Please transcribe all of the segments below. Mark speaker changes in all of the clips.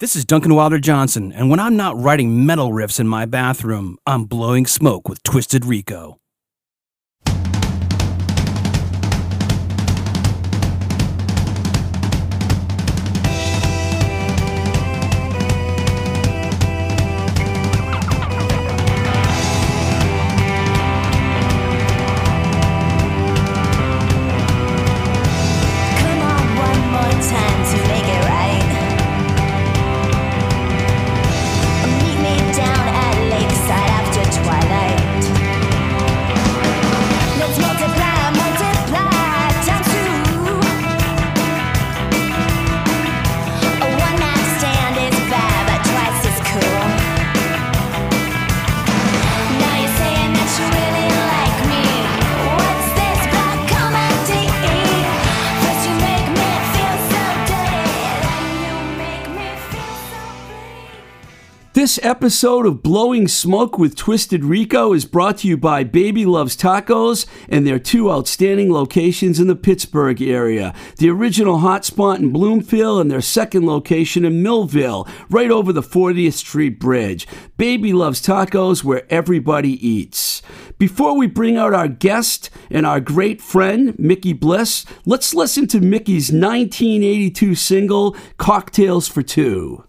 Speaker 1: This is Duncan Wilder Johnson, and when I'm not writing metal riffs in my bathroom, I'm blowing smoke with Twisted Rico.
Speaker 2: This
Speaker 3: episode of Blowing Smoke with Twisted Rico is brought to you by Baby Loves Tacos and their two outstanding locations in the Pittsburgh area. The original hotspot in Bloomfield and their second location in Millvale, right over the 40th Street Bridge. Baby Loves Tacos where everybody eats. Before we bring out our guest and our great friend, Mickey Bliss, let's listen to Mickey's 1982 single, Cocktails for Two.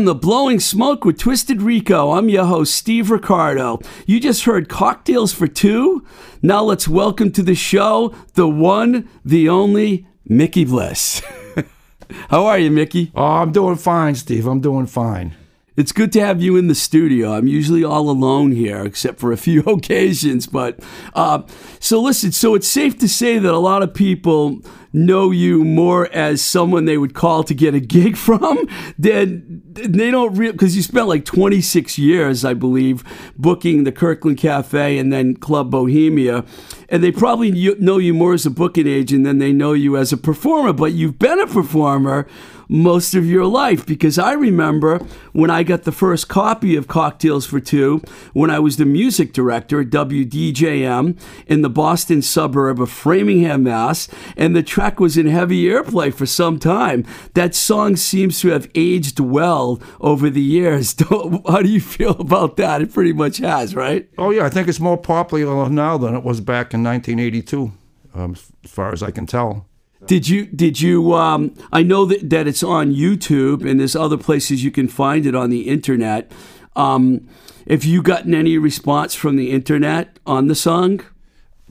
Speaker 3: Welcome to Blowing Smoke with Twisted Rico. I'm your host, Steve Ricardo. You just heard Cocktails for Two. Now let's welcome to the show the one, the only Mickey Bliss. How are you, Mickey?
Speaker 4: Oh, I'm doing fine, Steve. I'm doing fine.
Speaker 2: It's good to have you in the studio. I'm usually all alone here, except for a few occasions. But uh, so listen, so it's safe to say that a lot of people know you more as someone they would call to get a gig from than they don't real because you spent like 26 years, I believe, booking the Kirkland Cafe and then Club Bohemia, and they probably know you more as a booking agent than they know you as a performer. But you've been a performer most of your life because I remember when I got the first copy of Cocktails for Two when I was the music director at WDJM in the Boston suburb of Framingham, Mass, and the track was in heavy airplay for some time. That song seems to have aged well over the years. How do you feel about that? It pretty much has, right?
Speaker 4: Oh yeah, I think it's more popular now than it was back in 1982, um, as far as I can tell.
Speaker 2: Did you did you um I know that, that it's on YouTube and there's other places you can find it on the internet. Um have you gotten any response from the internet on the song?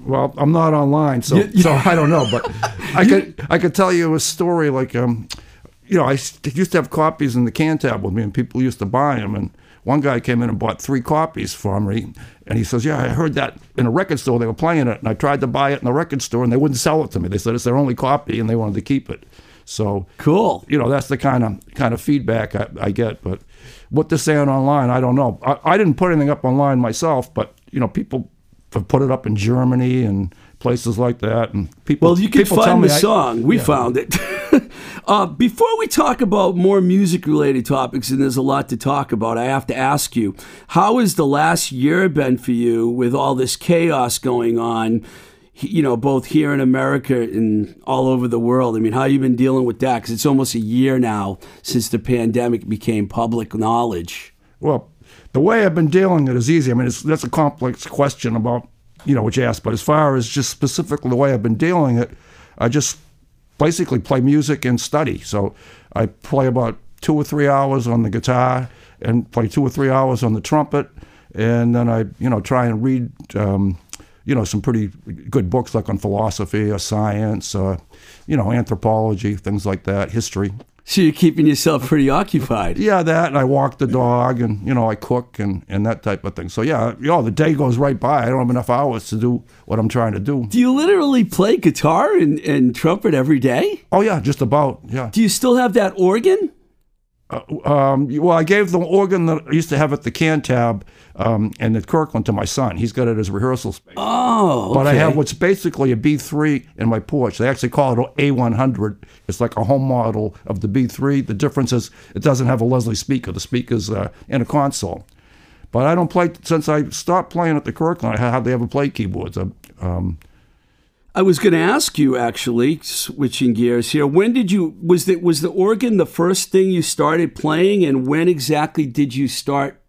Speaker 4: Well, I'm not online, so so I don't know. But I could I could tell you a story like um, you know, I used to have copies in the Cantab with me, and people used to buy them. And one guy came in and bought three copies for me, and he says, "Yeah, I heard that in a record store they were playing it, and I tried to buy it in the record store, and they wouldn't sell it to me. They said it's their only copy, and they wanted to keep it." So
Speaker 2: Cool.
Speaker 4: you know that's the kind of kind of feedback I, I get. But what they're saying online, I don't know. I, I didn't put anything up online myself, but you know people put it up in Germany and places like that, and people.
Speaker 2: Well, you can find the
Speaker 4: I-
Speaker 2: song. We found it. uh, before we talk about more music related topics, and there's a lot to talk about, I have to ask you how has the last year been for you with all this chaos going on? You know, both here in America and all over the world. I mean, how you been dealing with that? Because it's almost a year now since the pandemic became public knowledge.
Speaker 4: Well, the way I've been dealing it is easy. I mean, it's, that's a complex question about, you know, what you asked. But as far as just specifically the way I've been dealing it, I just basically play music and study. So I play about two or three hours on the guitar and play two or three hours on the trumpet. And then I, you know, try and read, um, you know, some pretty good books like on philosophy or science, uh, you know, anthropology, things like that, history.
Speaker 2: So you're keeping yourself pretty occupied.
Speaker 4: Yeah, that, and I walk the dog, and you know, I cook and and that type of thing. So yeah, you know, the day goes right by. I don't have enough hours to do what I'm trying to do.
Speaker 2: Do you literally play guitar and, and trumpet every day?
Speaker 4: Oh yeah, just about. Yeah.
Speaker 2: Do you still have that organ?
Speaker 4: Um, well, I gave the organ that I used to have at the Cantab um, and at Kirkland to my son. He's got it as rehearsal space.
Speaker 2: Oh,
Speaker 4: But I have what's basically a B3 in my porch. They actually call it a A100. It's like a home model of the B3. The difference is it doesn't have a Leslie speaker. The speaker's uh, in a console. But I don't play since I stopped playing at the Kirkland. I hardly ever play keyboards. I, um,
Speaker 2: I was going to ask you actually, switching gears here. When did you was the was the organ the first thing you started playing, and when exactly did you start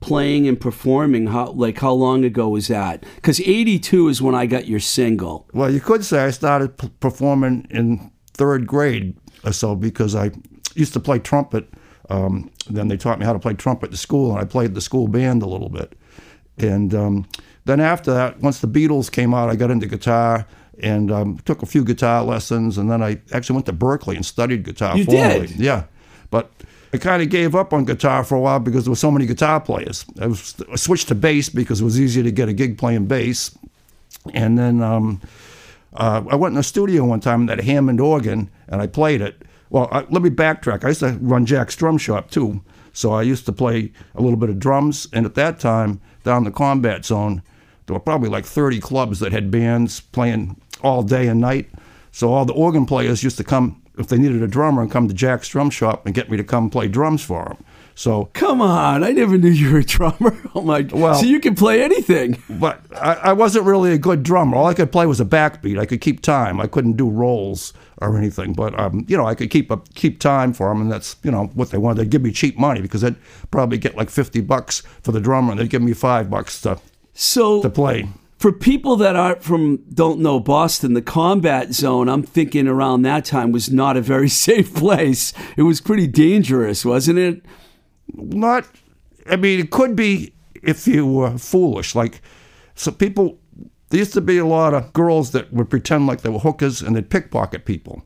Speaker 2: playing and performing? How like how long ago was that? Because '82 is when I got your single.
Speaker 4: well, you could say I started p- performing in third grade or so because I used to play trumpet. Um, then they taught me how to play trumpet at school, and I played the school band a little bit. And um, then after that, once the Beatles came out, I got into guitar and um, took a few guitar lessons. And then I actually went to Berklee and studied guitar
Speaker 2: You
Speaker 4: formally.
Speaker 2: did?
Speaker 4: Yeah. But I kind of gave up on guitar for a while because there were so many guitar players. I, was, I switched to bass because it was easier to get a gig playing bass. And then um, uh, I went in the studio one time that Hammond organ and I played it. Well, I, let me backtrack. I used to run Jack's Drum Shop too. So I used to play a little bit of drums. And at that time, down the combat zone, there were probably like 30 clubs that had bands playing all day and night. So all the organ players used to come, if they needed a drummer, and come to Jack's Drum Shop and get me to come play drums for them. So
Speaker 2: Come on, I never knew you were a drummer. Oh my!
Speaker 4: Well-
Speaker 2: so you can play anything.
Speaker 4: but I, I wasn't really a good drummer. All I could play was a backbeat. I could keep time. I couldn't do rolls or anything. But um, you know, I could keep up keep time for them, and that's you know what they wanted. They'd give me cheap money because I'd probably get like fifty bucks for the drummer, and they'd give me five bucks to
Speaker 2: So
Speaker 4: to play.
Speaker 2: For people that aren't from don't know Boston, the combat zone, I'm thinking around that time was not a very safe place. It was pretty dangerous, wasn't it?
Speaker 4: Not, I mean, it could be if you were foolish. Like, so people, there used to be a lot of girls that would pretend like they were hookers and they'd pickpocket people.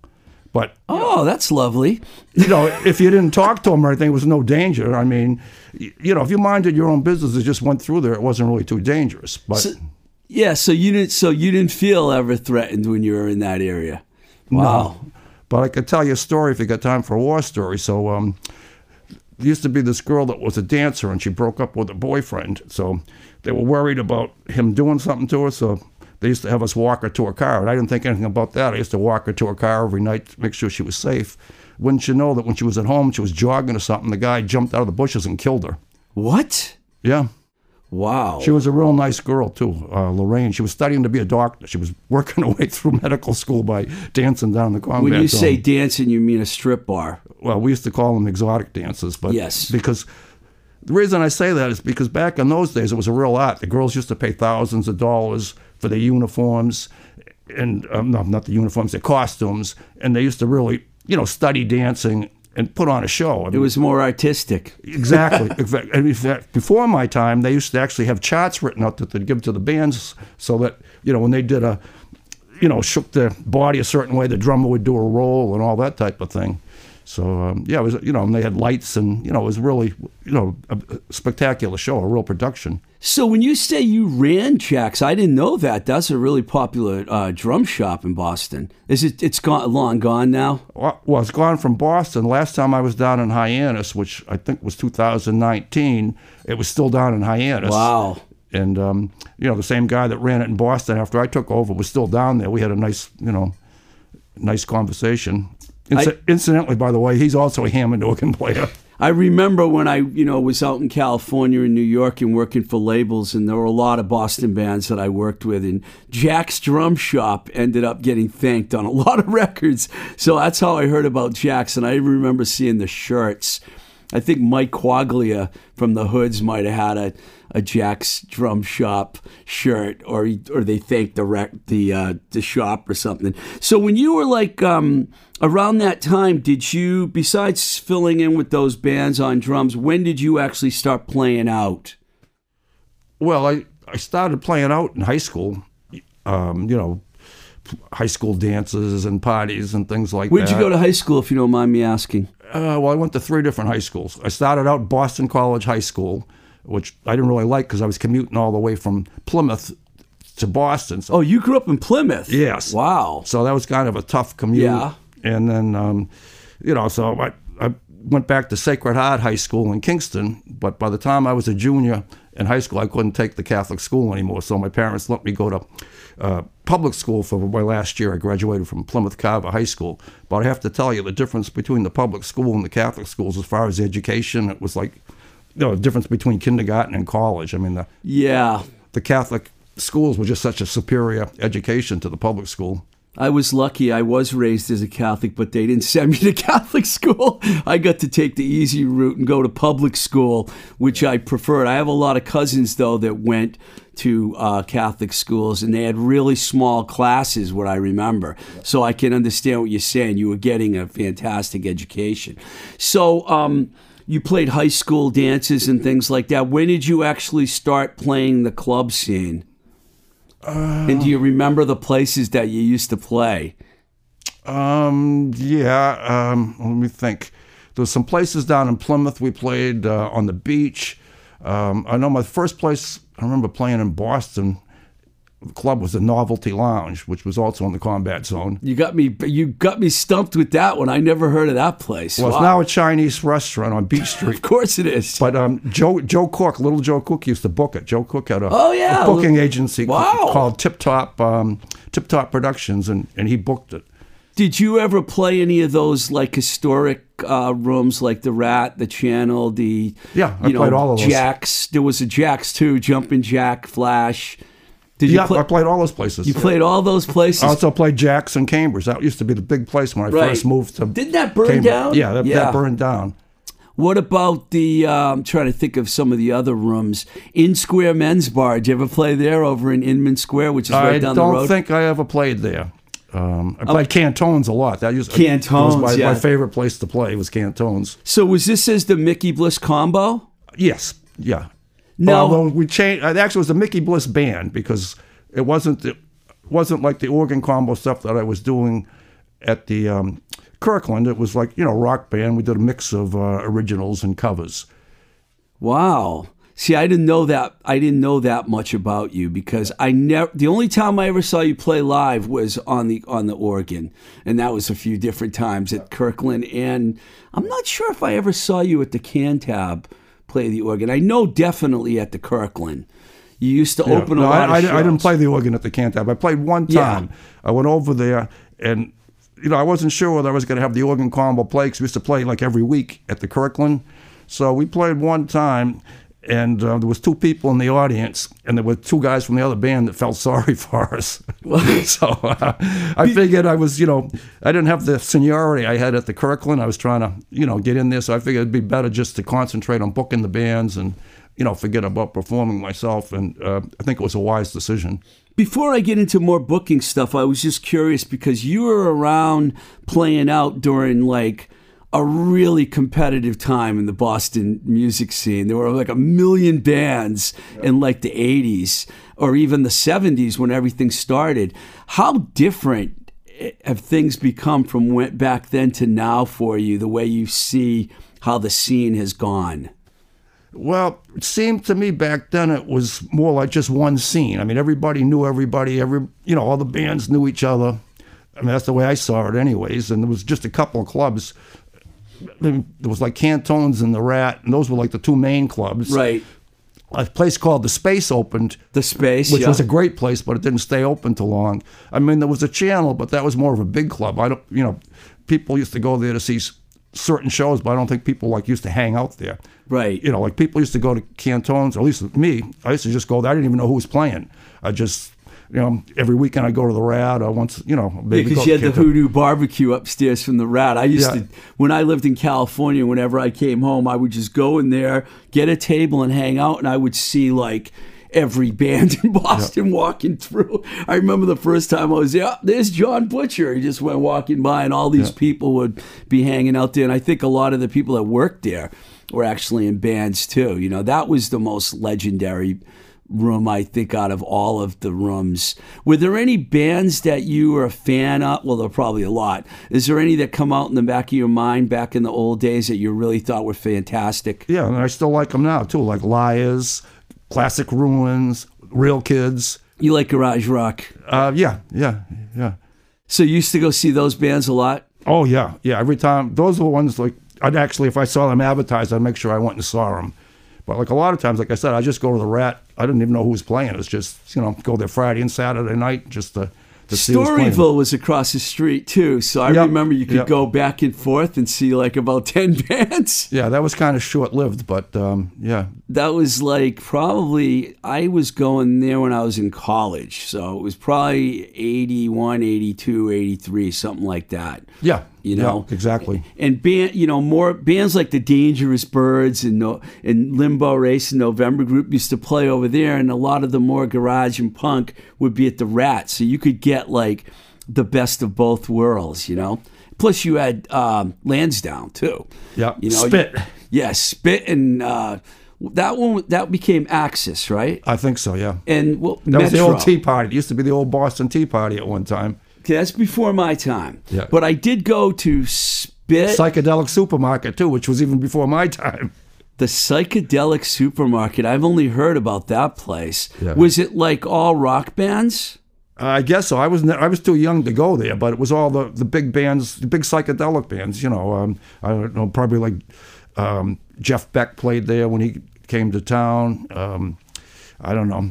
Speaker 4: But
Speaker 2: Oh, that's lovely.
Speaker 4: you know, if you didn't talk to them or anything, it was no danger. I mean, you know, if you minded your own business, and just went through there, it wasn't really too dangerous. But
Speaker 2: So, yeah, so you didn't so you didn't feel ever threatened when you were in that area. Wow.
Speaker 4: But I could tell you a story if you got time for a war story. So um, there used to be this girl that was a dancer, and she broke up with her boyfriend. So they were worried about him doing something to her. So they used to have us walk her to her car, and I didn't think anything about that. I used to walk her to her car every night to make sure she was safe. Wouldn't you know that when she was at home, she was jogging or something, the guy jumped out of the bushes and killed her.
Speaker 2: What?
Speaker 4: Yeah.
Speaker 2: Wow.
Speaker 4: She was a real nice girl too, uh, Lorraine. She was studying to be a doctor. She was working her way through medical school by dancing down the combat
Speaker 2: when you
Speaker 4: zone.
Speaker 2: say dancing, you mean a strip bar.
Speaker 4: well, we used to call them exotic dances, but
Speaker 2: Yes.
Speaker 4: because the reason I say that is because back in those days it was a real art. The girls used to pay thousands of dollars for their uniforms, and um, no, not the uniforms, their costumes, and they used to really, you know, study dancing and put on a show. I
Speaker 2: It was more artistic.
Speaker 4: Exactly. in fact, before my time, they used to actually have charts written out that they'd give to the bands so that, you know, when they did a, you know, shook their body a certain way, the drummer would do a roll and all that type of thing. So, um, yeah, it was, you know, and they had lights and, you know, it was really, you know, a a spectacular show, a real production.
Speaker 2: So when you say you ran Jack's, I didn't know that. That's a really popular uh, drum shop in Boston. Is it? It's gone long gone now.
Speaker 4: Well, well, it's gone from Boston. Last time I was down in Hyannis, which I think was 2019, it was still down in Hyannis.
Speaker 2: Wow.
Speaker 4: and um, you know the same guy that ran it in Boston after I took over was still down there. We had a nice, you know, nice conversation. Inci- incidentally, by the way, he's also a Hammond organ player.
Speaker 2: I remember when I, you know, was out in California and New York and working for labels, and there were a lot of Boston bands that I worked with, and Jack's Drum Shop ended up getting thanked on a lot of records. So that's how I heard about Jack's, and I remember seeing the shirts. I think Mike Quaglia from the Hoods might have had a, a Jack's Drum Shop shirt, or or they thanked the rec, the uh, the shop or something. So when you were like um, around that time, did you besides filling in with those bands on drums, when did you actually start playing out?
Speaker 4: Well, I, I started playing out in high school, um, you know, high school dances and parties and things like that.
Speaker 2: Where'd you go to high school, if you don't mind me asking?
Speaker 4: Uh, well, I went to three different high schools. I started out Boston College High School, which I didn't really like because I was commuting all the way from Plymouth to Boston. So
Speaker 2: Oh, you grew up in Plymouth.
Speaker 4: Yes.
Speaker 2: Wow.
Speaker 4: So that was kind of a tough commute.
Speaker 2: Yeah.
Speaker 4: And then, um, you know, so I, I went back to Sacred Heart High School in Kingston. But by the time I was a junior in high school, I couldn't take the Catholic school anymore. So my parents let me go to uh, public school for my last year. I graduated from Plymouth Carver High School. But I have to tell you, the difference between the public school and the Catholic schools, as far as education, it was like, you know, the difference between kindergarten and college. I mean, the,
Speaker 2: Yeah.
Speaker 4: the Catholic schools were just such a superior education to the public school.
Speaker 2: I was lucky. I was raised as a Catholic, but they didn't send me to Catholic school. I got to take the easy route and go to public school, which I preferred. I have a lot of cousins, though, that went to uh, Catholic schools, and they had really small classes, what I remember. So I can understand what you're saying. You were getting a fantastic education. So, um, you played high school dances and things like that. When did you actually start playing the club scene? And do you remember the places that you used to play?
Speaker 4: Um, yeah. Um, let me think. There some places down in Plymouth we played uh, on the beach. Um, I know my first place I remember playing in Boston. Club was the Novelty Lounge, which was also in the combat zone.
Speaker 2: You got me. You got me stumped with that one. I never heard of that place.
Speaker 4: Well, it's now a Chinese restaurant on Beach Street.
Speaker 2: of course it is.
Speaker 4: But um, Joe Joe Cook, little Joe Cook used to book it. Joe Cook had a,
Speaker 2: Oh, yeah.
Speaker 4: a booking agency
Speaker 2: Wow.
Speaker 4: called Tip Top um, Tip Top Productions, and, and he booked it.
Speaker 2: Did you ever play any of those like historic uh, rooms, like the Rat, the Channel, the
Speaker 4: Yeah, I
Speaker 2: you know,
Speaker 4: played all of those.
Speaker 2: Jacks? There was a Jacks too, Jumping Jack, Flash. Did you
Speaker 4: Yeah,
Speaker 2: play?
Speaker 4: I played all those places.
Speaker 2: you played all those places.
Speaker 4: I also played Jackson Cambridge. That used to be the big place when I
Speaker 2: Right.
Speaker 4: first moved to.
Speaker 2: Didn't that burn
Speaker 4: Cambridge.
Speaker 2: down?
Speaker 4: Yeah, that,
Speaker 2: Yeah.
Speaker 4: that burned down.
Speaker 2: What about the? Uh, I'm trying to think of some of the other rooms. Inn-Square Men's Bar. Did you ever play there over in Inman Square, which is right
Speaker 4: I
Speaker 2: down the road?
Speaker 4: I don't think I ever played there. Um, I played Cantones a lot. That used
Speaker 2: Cantones,
Speaker 4: was my,
Speaker 2: yeah.
Speaker 4: my favorite place to play was Cantones.
Speaker 2: so was this as the Mickey Bliss combo?
Speaker 4: Yes, yeah.
Speaker 2: No.
Speaker 4: Although we changed. It actually was the Mickey Bliss band because it wasn't it wasn't like the organ combo stuff that I was doing at the um, Kirkland, it was like you know rock band. We did a mix of uh, originals and covers.
Speaker 2: Wow. See, I didn't know that. I didn't know that much about you because I never. The only time I ever saw you play live was on the on the organ, and that was a few different times at Kirkland. And I'm not sure if I ever saw you at the Cantab play the organ. I know definitely at the Kirkland. You used to
Speaker 4: Yeah.
Speaker 2: open a
Speaker 4: No,
Speaker 2: lot
Speaker 4: I,
Speaker 2: of
Speaker 4: I. I didn't play the organ at the Cantab. I played one time. Yeah. I went over there, and you know I wasn't sure whether I was going to have the organ combo play because we used to play like every week at the Kirkland. So we played one time, and uh, there was two people in the audience, and there were two guys from the other band that felt sorry for us. so uh, I figured I was, you know, I didn't have the seniority I had at the Kirkland. I was trying to, you know, get in there. So I figured it'd be better just to concentrate on booking the bands and, you know, forget about performing myself. And uh, I think it was a wise decision.
Speaker 2: Before I get into more booking stuff, I was just curious because you were around playing out during like a really competitive time in the Boston music scene. There were like a million bands in like the 80s or even the 70s when everything started. How different eh, have things become from when, back then to now for you, the way you see how the scene has gone?
Speaker 4: Well, it seemed to me back then it was more like just one scene. I mean, everybody knew everybody. Every you know, all the bands knew each other. I mean, that's the way I saw it, anyways. And there was just a couple of clubs. There was like Cantones and the Rat, and those were like the two main clubs.
Speaker 2: Right.
Speaker 4: A place called the Space opened,
Speaker 2: The space,
Speaker 4: which
Speaker 2: yeah.
Speaker 4: was a great place, but it didn't stay open too long. I mean, there was a channel, but that was more of a big club. I don't, you know, people used to go there to see certain shows, but I don't think people like used to hang out there.
Speaker 2: Right.
Speaker 4: You know, like people used to go to Cantones, or at least me. I used to just go there. I didn't even know who was playing. I just, you know, every weekend I go to the Rat. I once, you know,
Speaker 2: because
Speaker 4: go
Speaker 2: you had the Hoodoo barbecue upstairs from the Rat. I used
Speaker 4: Yeah.
Speaker 2: to, when I lived in California, whenever I came home, I would just go in there, get a table, and hang out, and I would see like every band in Boston walking through. I remember the first time I was there. "Oh, there's John Butcher. He just went walking by, and all these people would be hanging out there. And I think a lot of the people that worked there were actually in bands too. You know, that was the most legendary room I think out of all of the rooms. Were there any bands that you were a fan of? Well, there are probably a lot. Is there any that come out in the back of your mind back in the old days that you really thought were fantastic?
Speaker 4: Yeah, and I still like them now too, like Lyres, Classic Ruins, Real Kids.
Speaker 2: You like garage rock.
Speaker 4: Uh, yeah, yeah, yeah.
Speaker 2: So you used to go see those bands a lot?
Speaker 4: Oh yeah, yeah. Every time those were the ones like I'd actually, if I saw them advertised, I'd make sure I went and saw them. But like a lot of times, like I said, I just go to the Rat. I didn't even know who was playing. It's just you know go there Friday and Saturday night just to to.
Speaker 2: Storyville was across the street too, so I
Speaker 4: Yep,
Speaker 2: remember you could
Speaker 4: yep.
Speaker 2: go back and forth and see like about ten bands.
Speaker 4: Yeah, that was kind of short lived, but um, yeah,
Speaker 2: That was like probably I was going there when I was in college, so it was probably 81, 82, 83, something like that.
Speaker 4: yeah,
Speaker 2: You
Speaker 4: yeah,
Speaker 2: know
Speaker 4: exactly.
Speaker 2: and band, you know, more bands like the Dangerous Birds and no, and Limbo Race and November Group used to play over there, and a lot of the more garage and punk would be at the Rat, so you could get like the best of both worlds, you know. Plus, you had um, Lansdowne too.
Speaker 4: Yeah,
Speaker 2: you know,
Speaker 4: Spit.
Speaker 2: yeah, Spit, and uh, that one that became Axis, right?
Speaker 4: I think so. Yeah,
Speaker 2: And well,
Speaker 4: that was the old Tea Party. It used to be the old Boston Tea Party at one time.
Speaker 2: Okay, that's before my time.
Speaker 4: Yeah.
Speaker 2: But I did go to Spit.
Speaker 4: Psychedelic supermarket too, which was even before my time.
Speaker 2: The psychedelic supermarket. I've only heard about that place.
Speaker 4: Yeah.
Speaker 2: Was it like all rock bands?
Speaker 4: I guess so. I was I was too young to go there, but it was all the, the big bands, the big psychedelic bands. You know, um, I don't know, probably like um, Jeff Beck played there when he came to town. Um, I don't know,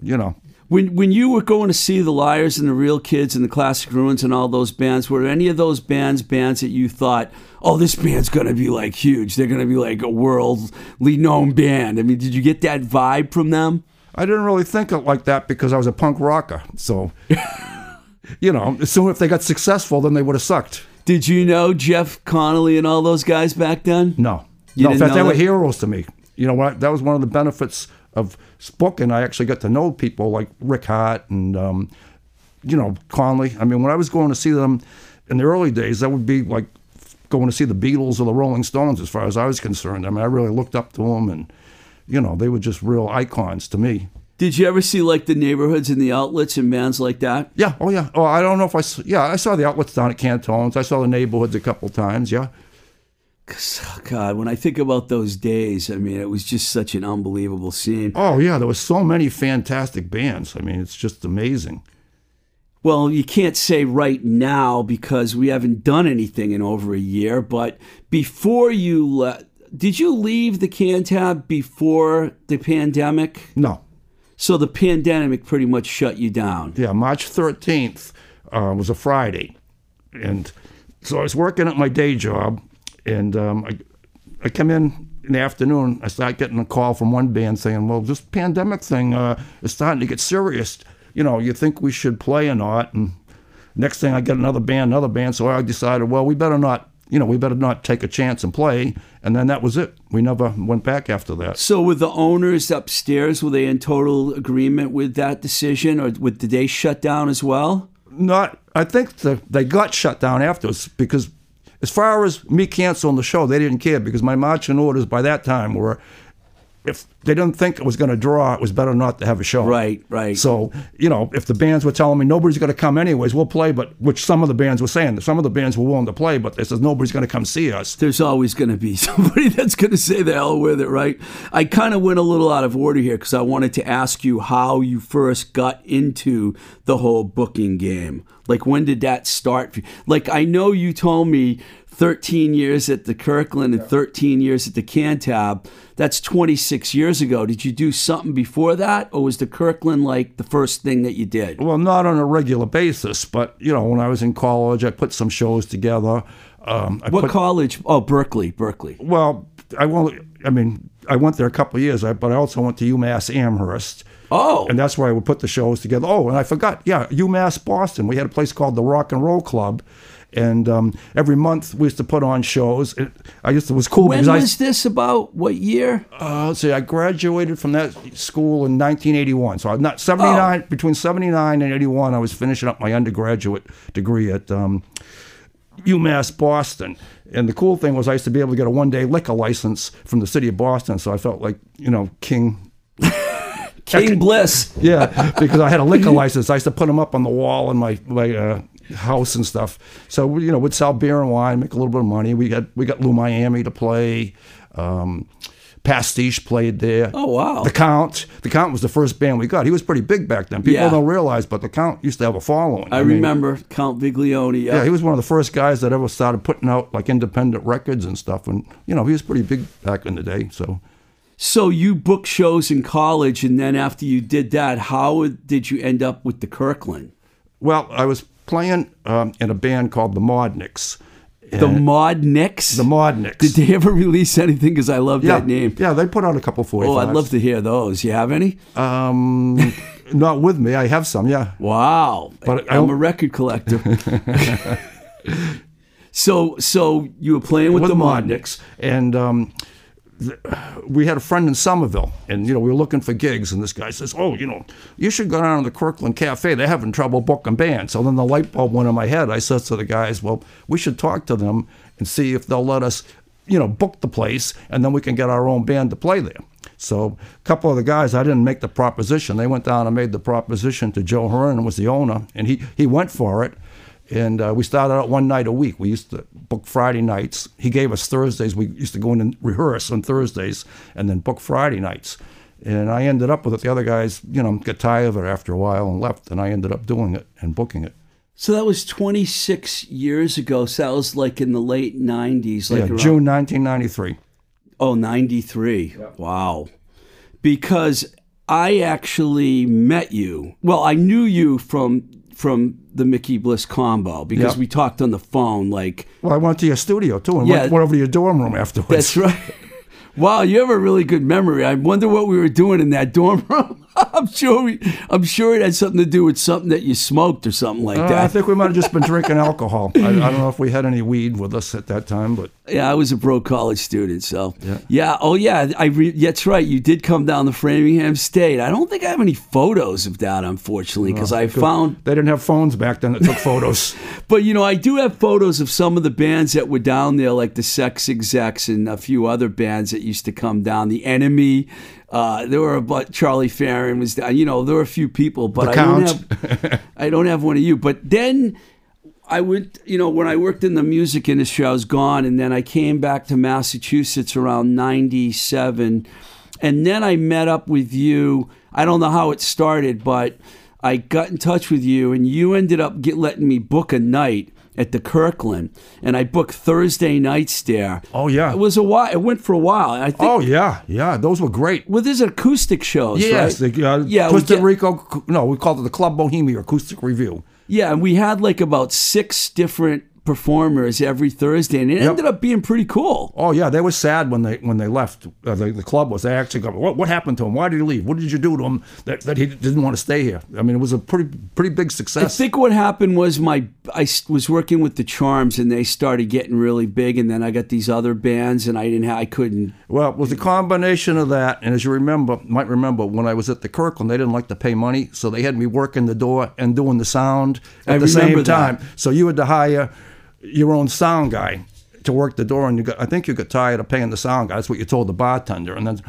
Speaker 4: you know.
Speaker 2: When when you were going to see the Lyres and the Real Kids and the Classic Ruins and all those bands, were any of those bands bands that you thought, oh, this band's gonna be like huge? They're gonna be like a worldly known band. I mean, did you get that vibe from them?
Speaker 4: I didn't really think it like that because I was a punk rocker. So, you know, soon if they got successful, then they would have sucked.
Speaker 2: Did you know Jeff Conolly and all those guys back then?
Speaker 4: No,
Speaker 2: You
Speaker 4: no. In fact, they were heroes to me. You know what? That was one of the benefits of booking. I actually got to know people like Rick Harte and um, you know Conley. I mean, when I was going to see them in the early days, that would be like going to see the Beatles or the Rolling Stones, as far as I was concerned. I mean, I really looked up to them, and you know, they were just real icons to me.
Speaker 2: Did you ever see like the neighborhoods and the outlets and bands like that?
Speaker 4: Yeah. Oh, yeah. Oh, I don't know if I. Yeah, I saw the outlets down at Cantones. I saw the neighborhoods a couple times. Yeah.
Speaker 2: Oh, God, when I think about those days, I mean, it was just such an unbelievable scene.
Speaker 4: Oh, yeah. There was so many fantastic bands. I mean, it's just amazing.
Speaker 2: Well, you can't say right now because we haven't done anything in over a year. But before you le- did you leave the Cantab before the pandemic?
Speaker 4: No.
Speaker 2: So the pandemic pretty much shut you down.
Speaker 4: Yeah, March 13th uh, was a Friday. And so I was working at my day job, and um, I, I come in in the afternoon. I start getting a call from one band saying, Well, this pandemic thing uh, is starting to get serious. You know, you think we should play or not? And next thing I get another band, another band. So I decided, well, we better not, you know, we better not take a chance and play. And then that was it. We never went back after that.
Speaker 2: So with the owners upstairs, were they in total agreement with that decision, or did they shut down as well?
Speaker 4: not I think the, they got shut down afterwards because as far as me canceling the show, they didn't care because my marching orders by that time were if they didn't think it was going to draw, it was better not to have a show.
Speaker 2: Right, right.
Speaker 4: So, you know, if the bands were telling me nobody's going to come anyways, we'll play, but which some of the bands were saying, some of the bands were willing to play, but they says nobody's going to come see us.
Speaker 2: there's always going to be somebody that's going to say the hell with it, right? I kind of went a little out of order here because I wanted to ask you how you first got into the whole booking game. Like, when did that start? Like, I know you told me 13 years at the Kirkland and 13 years at the Cantab. That's 26 years ago. Did you do something before that, or was the Kirkland like the first thing that you did?
Speaker 4: Well, not on a regular basis, but, you know, when I was in college, I put some shows together. Um, I
Speaker 2: What
Speaker 4: put,
Speaker 2: college? Oh, Berklee, Berklee.
Speaker 4: Well, I won't. I mean, I went there a couple of years, but I also went to UMass Amherst.
Speaker 2: Oh,
Speaker 4: And that's where I would put the shows together. Oh, and I forgot. Yeah, UMass Boston. We had a place called the Rock and Roll Club, and um, every month we used to put on shows. It, I used to it was cool
Speaker 2: when was this about? What year?
Speaker 4: I uh, let's see, I graduated from that school in 1981. So I'm not 79 between 79 and 81. I was finishing up my undergraduate degree at um, UMass Boston. And the cool thing was I used to be able to get a one day liquor license from the city of Boston. So I felt like you know king
Speaker 2: King Bliss.
Speaker 4: Yeah, because I had a liquor license. I used to put them up on the wall in my my uh, house and stuff. So you know, we'd sell beer and wine, make a little bit of money. We got we got Lou Miami to play. Um, Pastiche played there.
Speaker 2: Oh, wow.
Speaker 4: The Count. The Count was the first band we got. He was pretty big back then. People
Speaker 2: Yeah.
Speaker 4: don't realize, but the Count used to have a following.
Speaker 2: I
Speaker 4: mean,
Speaker 2: remember Count Viglione. Yeah.
Speaker 4: Yeah, he was one of the first guys that ever started putting out like independent records and stuff. And you know, he was pretty big back in the day. So.
Speaker 2: So you booked shows in college, and then after you did that, how did you end up with the Kirkland?
Speaker 4: Well, I was playing um, in a band called the Modniks.
Speaker 2: The Mod Nicks?
Speaker 4: The Modniks.
Speaker 2: Did they ever release anything? Because I love
Speaker 4: yeah,
Speaker 2: that name.
Speaker 4: Yeah, they put out a couple 45s.
Speaker 2: Oh, I'd love to hear those. You have any?
Speaker 4: Um, not with me. I have some, yeah.
Speaker 2: Wow.
Speaker 4: But
Speaker 2: I'm a record collector. so so you were playing with,
Speaker 4: with
Speaker 2: the
Speaker 4: the
Speaker 2: Mod
Speaker 4: Modniks. And um, we had a friend in Somerville, and, you know, we were looking for gigs, and this guy says, oh, you know, you should go down to the Kirkland Cafe. They're having trouble booking bands. So then the light bulb went in my head. I said to the guys, well, we should talk to them and see if they'll let us, you know, book the place, and then we can get our own band to play there. So a couple of the guys, I didn't make the proposition. They went down and made the proposition to Joe Hearn, who was the owner, and he, he went for it. And uh, we started out one night a week. We used to book Friday nights. He gave us Thursdays. We used to go in and rehearse on Thursdays and then book Friday nights. And I ended up with it. The other guys, you know, got tired of it after a while and left. And I ended up doing it and booking it.
Speaker 2: So that was 26 years ago. So that was like in the late 90s. Like
Speaker 4: yeah,
Speaker 2: around-
Speaker 4: June 1993.
Speaker 2: Oh, 93. Wow. Because I actually met you. Well, I knew you from from the Mickey Bliss combo because
Speaker 4: Yep.
Speaker 2: we talked on the phone like
Speaker 4: Well, I went to your studio too and
Speaker 2: Yeah.
Speaker 4: went, went over to your dorm room afterwards.
Speaker 2: that's right. Wow, you have a really good memory. I wonder what we were doing in that dorm room. I'm sure we, I'm sure it had something to do with something that you smoked or something like
Speaker 4: Uh, I think we might have just been drinking alcohol. I, I don't know if we had any weed with us at that time, but
Speaker 2: Yeah, I was a broke college student, so yeah. yeah Oh yeah, I re- that's right. You did come down to Framingham State. I don't think I have any photos of that, unfortunately, because I found.
Speaker 4: they didn't have phones back then that took photos.
Speaker 2: But you know, I do have photos of some of the bands that were down there, like the Sex Execs and a few other bands that that used to come down. The enemy. Uh, there were about Charlie Farren was down. You know, there were a few people, but I don't
Speaker 4: Count.
Speaker 2: have. I don't have one of you. But then I would, you know, when I worked in the music industry, I was gone, and then I came back to Massachusetts around '97, and then I met up with you. I don't know how it started, but I got in touch with you, and you ended up get, letting me book a night at the Kirkland, and I booked Thursday nights there.
Speaker 4: Oh, yeah.
Speaker 2: it was a while. It went for a while. I think.
Speaker 4: Oh yeah, yeah, those were great.
Speaker 2: Well, there's acoustic shows,
Speaker 4: Yes,
Speaker 2: right?
Speaker 4: the, uh,
Speaker 2: yeah,
Speaker 4: Twisted
Speaker 2: get-
Speaker 4: Rico. No, we called it the Club Bohemia Acoustic Review.
Speaker 2: Yeah, and we had like about six different performers every Thursday, and it
Speaker 4: Yep.
Speaker 2: ended up being pretty cool.
Speaker 4: Oh yeah, they were sad when they when they left. Uh, the, the club was. They actually got what, what happened to him? Why did he leave? What did you do to him that, that he didn't want to stay here? I mean, it was a pretty pretty big success.
Speaker 2: I think what happened was my I was working with the Charms, and they started getting really big, and then I got these other bands, and I didn't ha- I couldn't.
Speaker 4: well, it was a combination of that, and as you remember, might remember when I was at the Kirkland, they didn't like to pay money, so they had me working the door and doing the sound at
Speaker 2: I
Speaker 4: the same
Speaker 2: that.
Speaker 4: time. So you had to hire your own sound guy to work the door, and you got, I think you got tired of paying the sound guy. That's what you told the bartender, and then.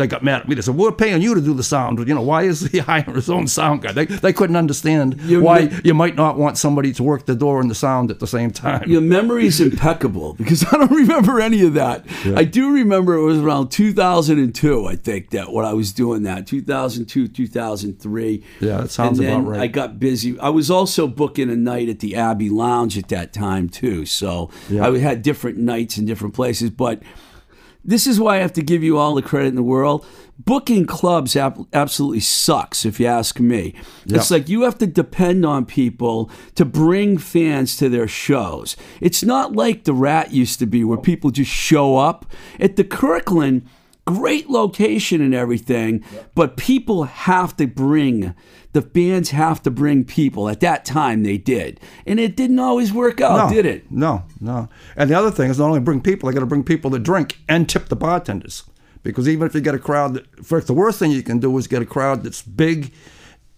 Speaker 4: They got mad at me. They said, "We're paying you to do the sound. You know why is he hiring his own sound guy?" They, they couldn't understand
Speaker 2: You
Speaker 4: why
Speaker 2: ma-
Speaker 4: you might not want somebody to work the door and the sound at the same time.
Speaker 2: Your memory is impeccable because I don't remember any of that. I do remember it was around 2002, I think, that when I was doing that, 2002, 2003.
Speaker 4: Yeah, that sounds
Speaker 2: and
Speaker 4: about right.
Speaker 2: I got busy. I was also booking a night at the Abbey Lounge at that time, too. So
Speaker 4: Yeah.
Speaker 2: I had different nights in different places. But this is why I have to give you all the credit in the world. Booking clubs ab- absolutely sucks, if you ask me. It's like you have to depend on people to bring fans to their shows. It's not like the Rat used to be, where people just show up. At the Kirkland, great location and everything, but people have to bring. The bands have to bring people. At that time, they did, and it didn't always work out,
Speaker 4: no,
Speaker 2: did it?
Speaker 4: No, no. And the other thing is not only bring people, they got to bring people to drink and tip the bartenders. Because even if you get a crowd that, first, the worst thing you can do is get a crowd that's big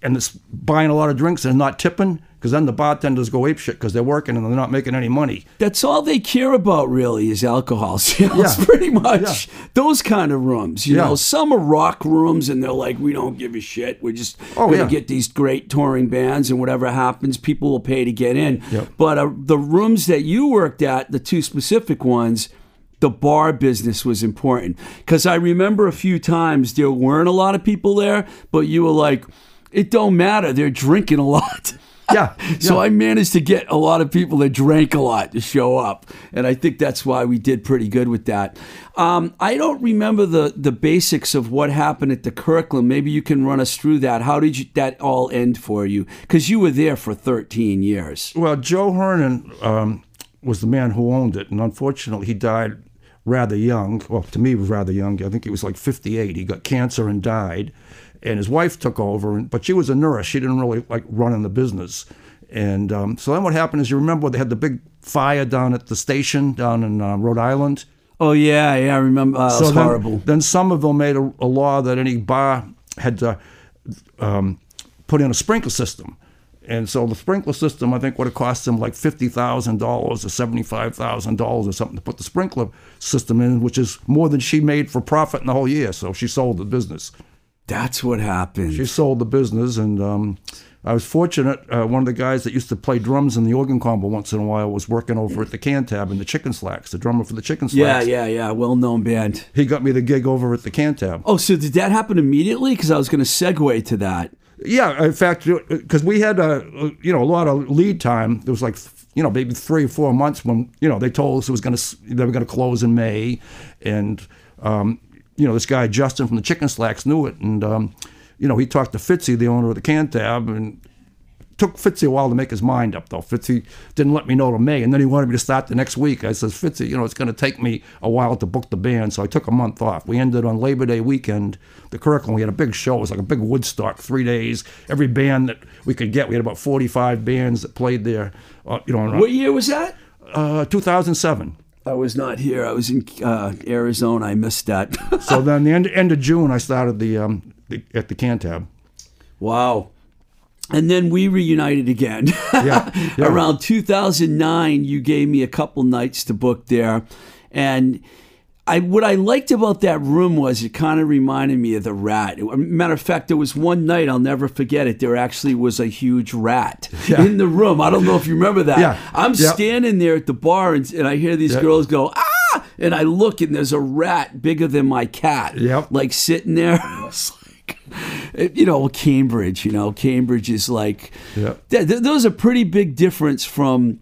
Speaker 4: and it's buying a lot of drinks and not tipping, because then the bartenders go apeshit because they're working and they're not making any money.
Speaker 2: That's all they care about, really, is alcohol sales.
Speaker 4: Yeah.
Speaker 2: Pretty much those kind of rooms. You
Speaker 4: Yeah.
Speaker 2: know, some are rock rooms, and they're like, we don't give a shit. We're just
Speaker 4: Oh,
Speaker 2: going to
Speaker 4: yeah.
Speaker 2: get these great touring bands, and whatever happens, people will pay to get in.
Speaker 4: Yep.
Speaker 2: But uh, the rooms that you worked at, the two specific ones. The bar business was important because I remember a few times there weren't a lot of people there, but you were like, "It don't matter. They're drinking a lot."
Speaker 4: Yeah.
Speaker 2: So. I managed to get a lot of people that drank a lot to show up, and I think that's why we did pretty good with that. Um, I don't remember the the basics of what happened at the Kirkland. Maybe you can run us through that. How did you, that all end for you? Because you were there for 13 years.
Speaker 4: Well, Joe Hernan um, was the man who owned it, and unfortunately, he died rather young. Well, to me, was rather young. I think he was like 58. He got cancer and died, and his wife took over. But she was a nurse. She didn't really like running the business. And um, so then what happened is, you remember they had the big fire down at the station down in uh, Rhode Island.
Speaker 2: Oh yeah, yeah, I remember. Uh, it was
Speaker 4: then,
Speaker 2: horrible.
Speaker 4: Then Somerville made a, a law that any bar had to um, put in a sprinkler system. And so the sprinkler system, I think, would have cost them like fifty thousand dollars or seventy-five thousand dollars or something to put the sprinkler system in, which is more than she made for profit in the whole year. So she sold the business.
Speaker 2: That's what happened.
Speaker 4: She sold the business, and um, I was fortunate. Uh, one of the guys that used to play drums in the organ combo once in a while was working over at the Cantab in the Chicken Slacks, the drummer for the Chicken Slacks.
Speaker 2: yeah, yeah. Yeah. Well known band.
Speaker 4: He got me the gig over at the Cantab.
Speaker 2: Oh, so did that happen immediately? Because I was going to segue to that.
Speaker 4: Yeah, in fact, because we had a you know a lot of lead time. There was like you know maybe three or four months when you know they told us it was going to they were going to close in May, and um, you know this guy Justin from the Chicken Slacks knew it, and um, you know he talked to Fitzy, the owner of the Cantab, and took Fitzy a while to make his mind up though. Fitzy didn't let me know till May, and then he wanted me to start the next week. I says, Fitzy, you know it's going to take me a while to book the band, so I took a month off. We ended on Labor Day weekend, the Kirkland. We had a big show. It was like a big Woodstock, three days. Every band that we could get, we had about forty-five bands that played there. Uh, you know,
Speaker 2: What year was that?
Speaker 4: uh, 2007.
Speaker 2: I was not here. I was in uh, Arizona. I missed that.
Speaker 4: So then the end, end of June, I started the, um, the at the Cantab.
Speaker 2: wow. And then we reunited again.
Speaker 4: Yeah, yeah.
Speaker 2: Around 2009, you gave me a couple nights to book there. And I what I liked about that room was it kind of reminded me of the rat. Matter of fact, there was one night I'll never forget it. There actually was a huge rat in the room. I don't know if you remember that.
Speaker 4: Yeah.
Speaker 2: I'm
Speaker 4: Yep.
Speaker 2: standing there at the bar and, and I hear these
Speaker 4: Yep.
Speaker 2: girls go ah, and I look and there's a rat bigger than my cat.
Speaker 4: Yep.
Speaker 2: Like sitting there. It- you know, Cambridge. You know, Cambridge is like.
Speaker 4: Yep.
Speaker 2: Th- th- there was a pretty big difference from.